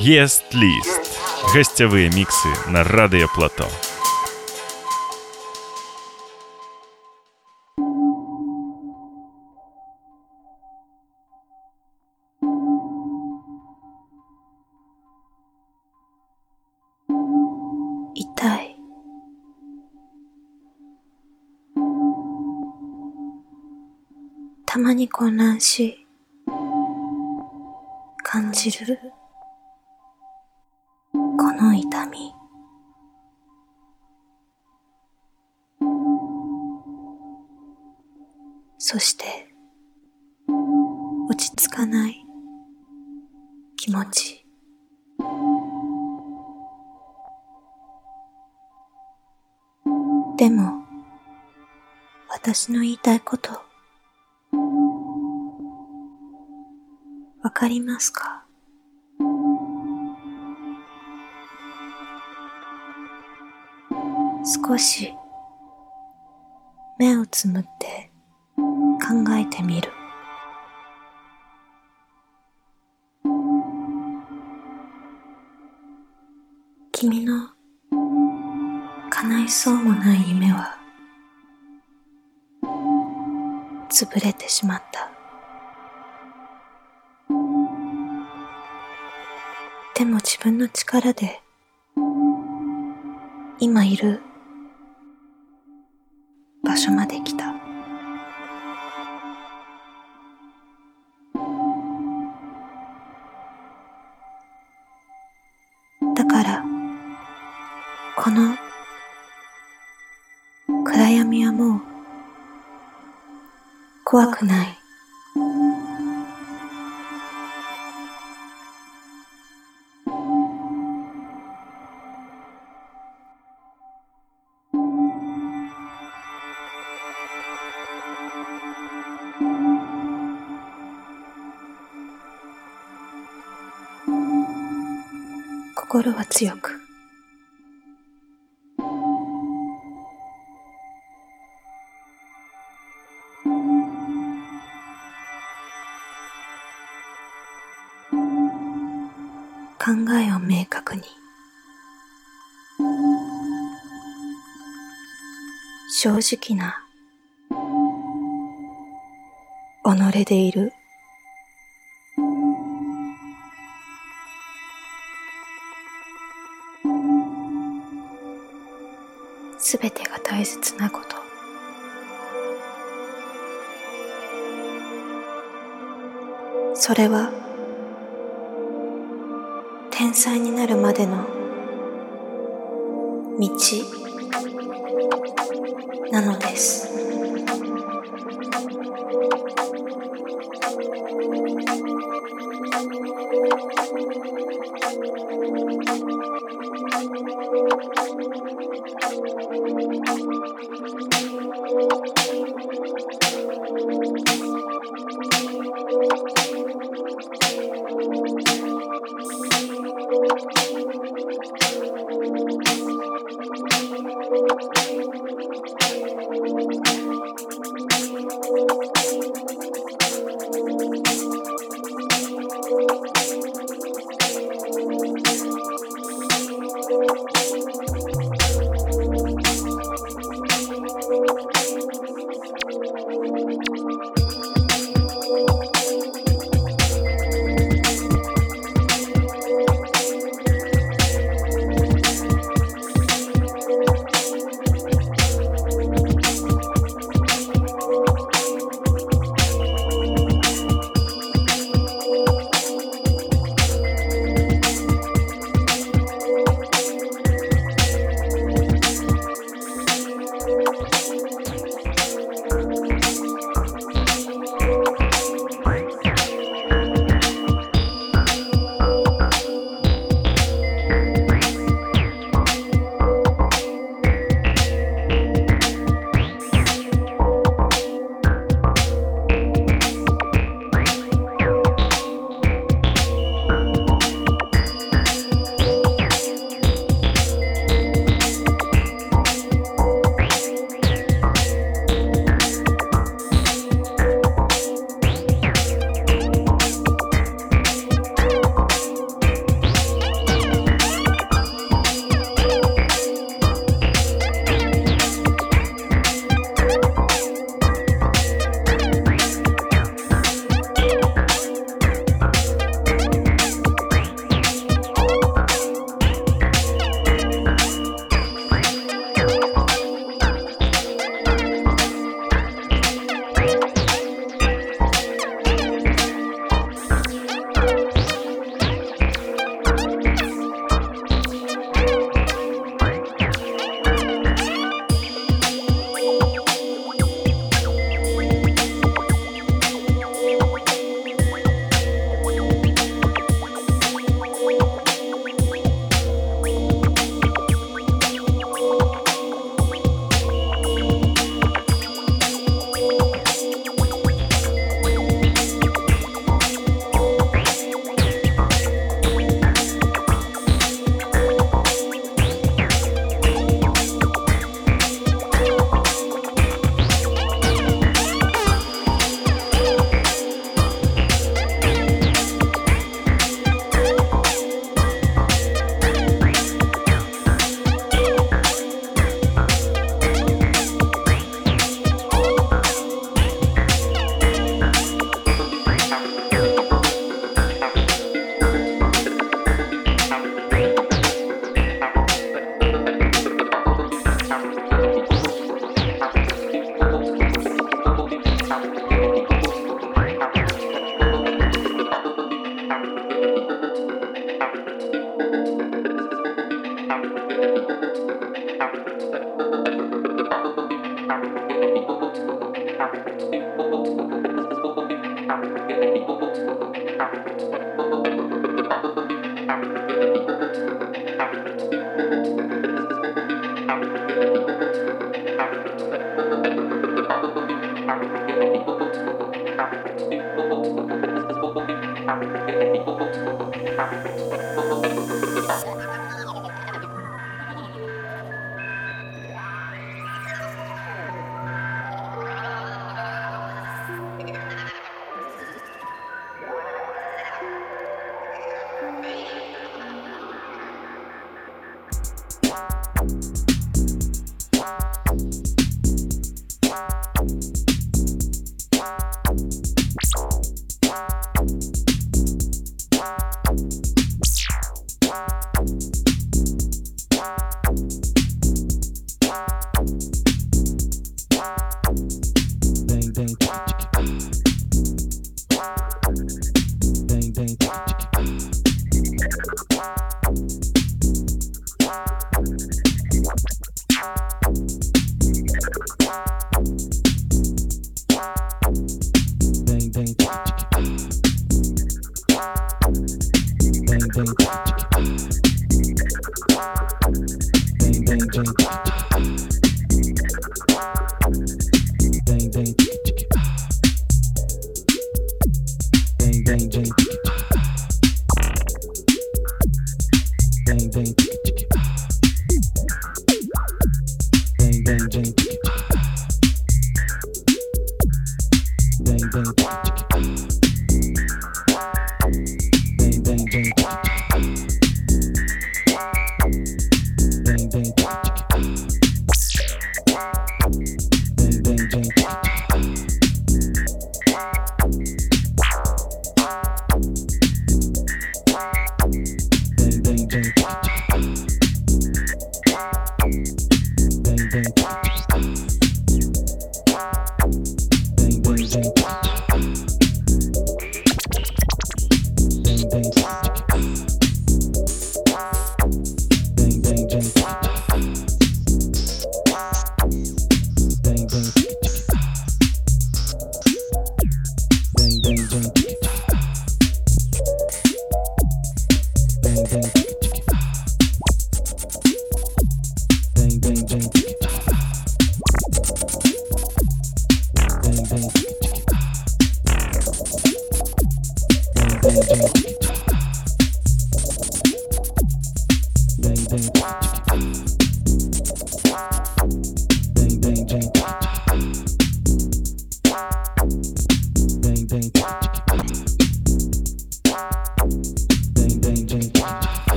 Есть-лист. Гостевые миксы на Радио Плато.痛いたまに混乱し感じる そして落ち着かない気持ち。でも私の言いたいことわかりますか？少し目をつむってえてみる。君の叶いそうもない夢は潰れてしまった。でも自分の力で今いる場所までらこの暗闇はもう怖くない。心は強く。考えを明確に。正直な己でいる。それは天才になるまでの道なのです。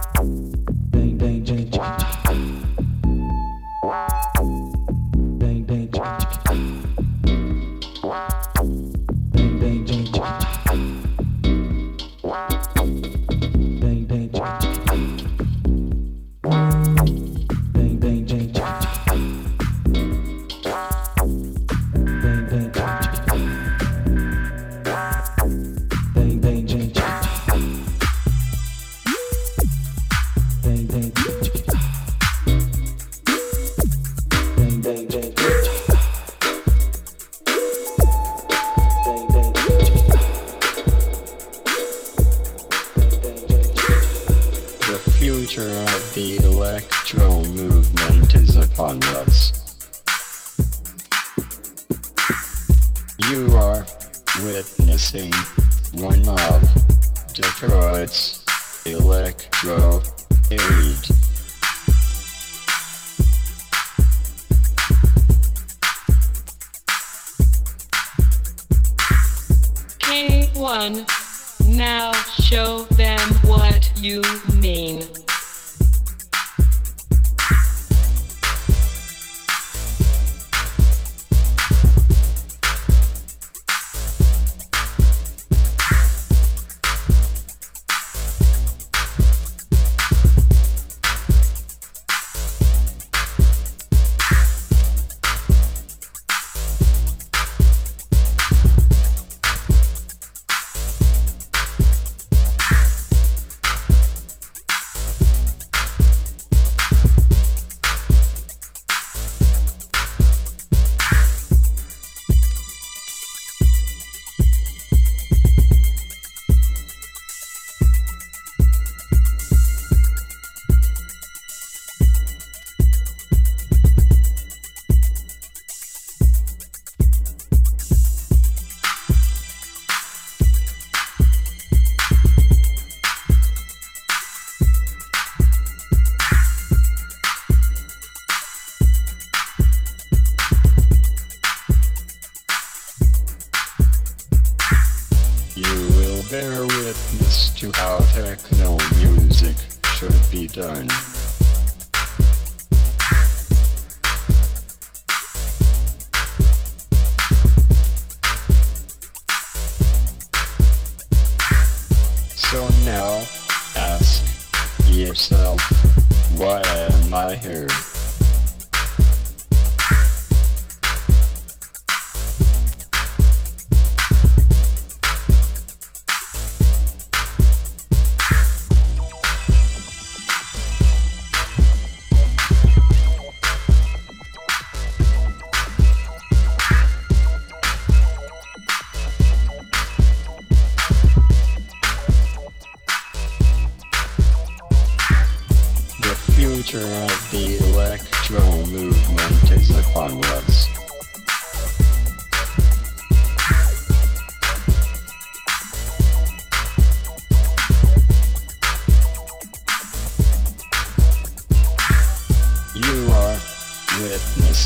Bye.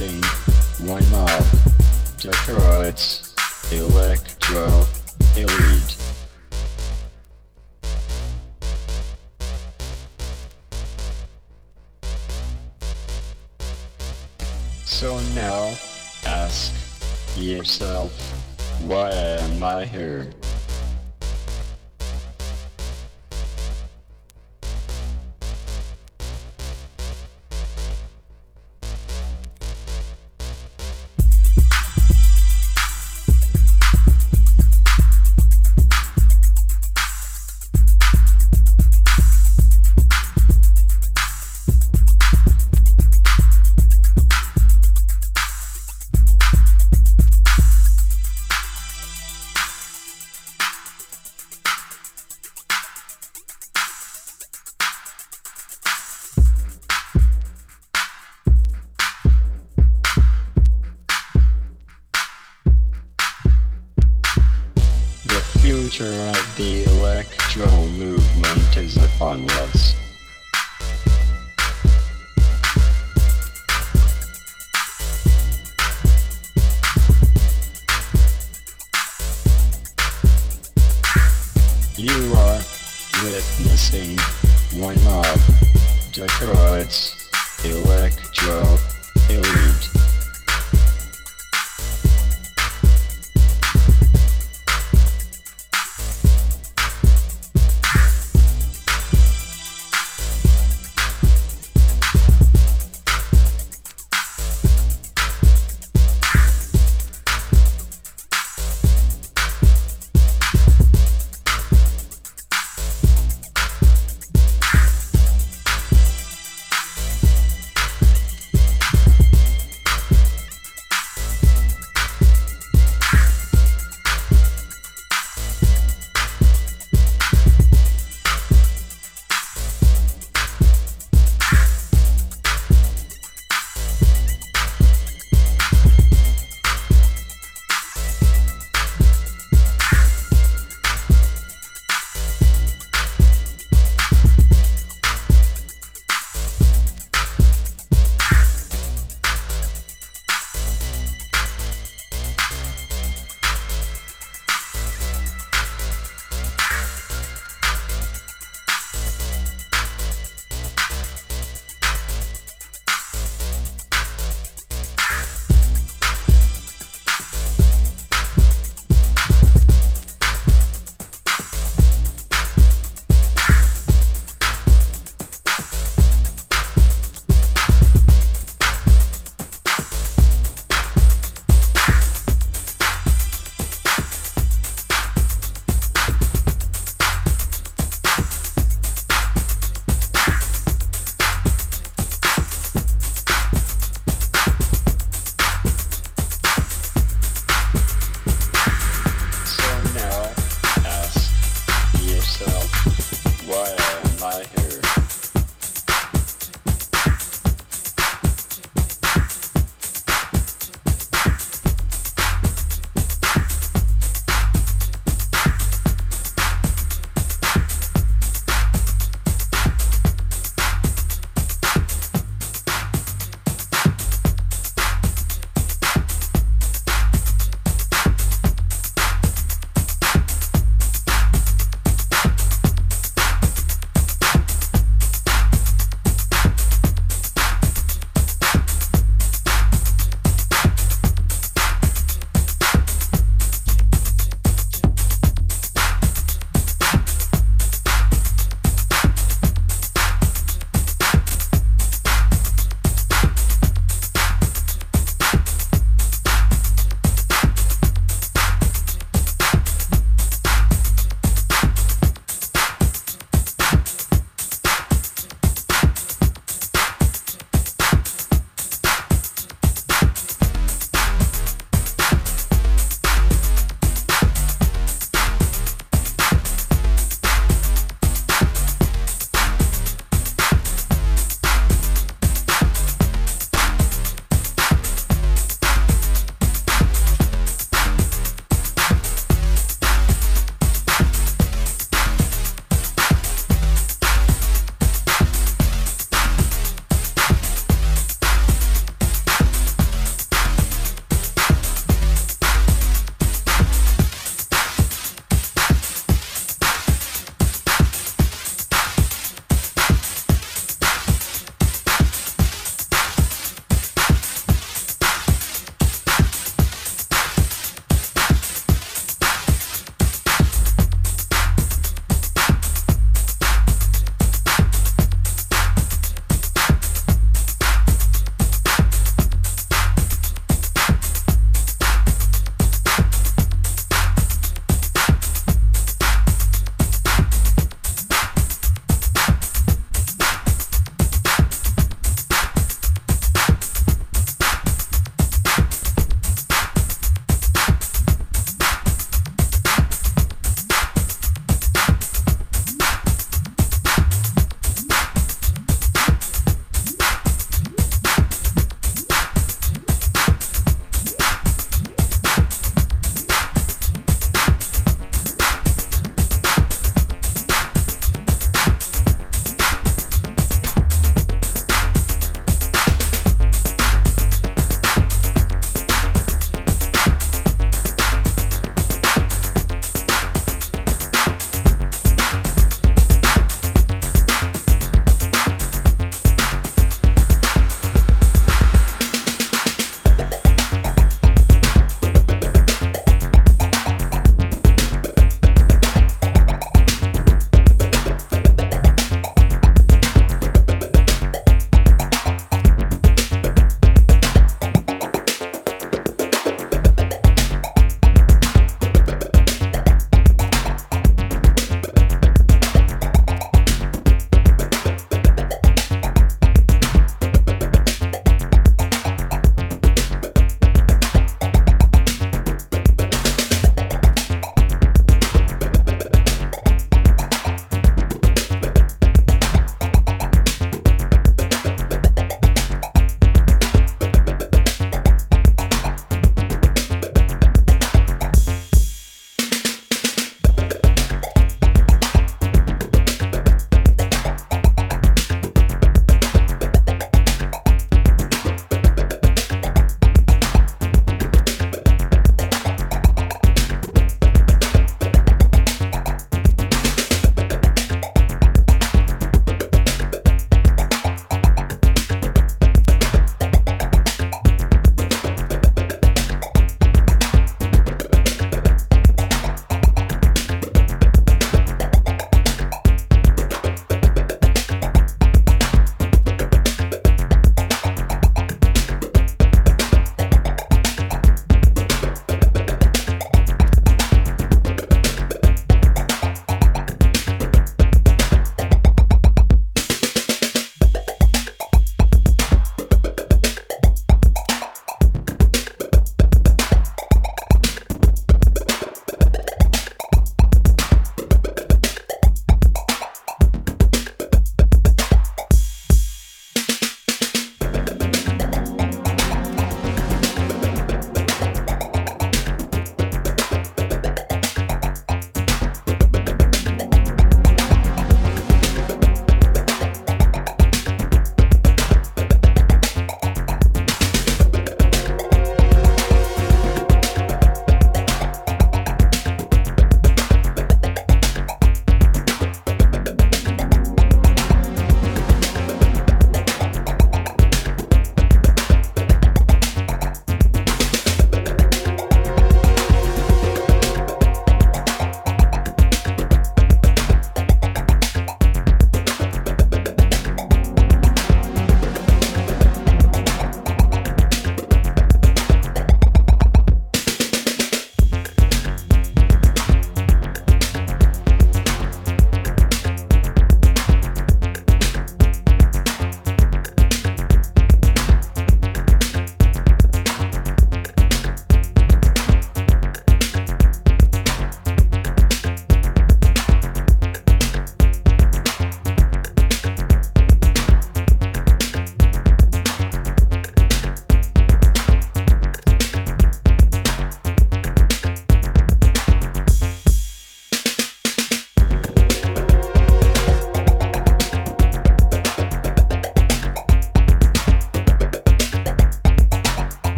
thing right now. Detroit's Electro Elite. So now, ask yourself, why am I here?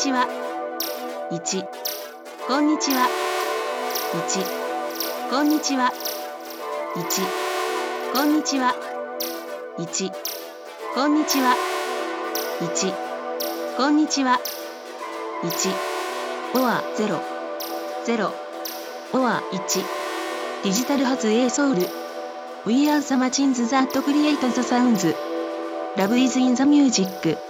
ちは1こんにちは1こんにちは1こんにちは1こんにちは1こんにちは1 or 0 0 or 1デジタル発 A ソウル We are the machines that create the sounds Love is in the music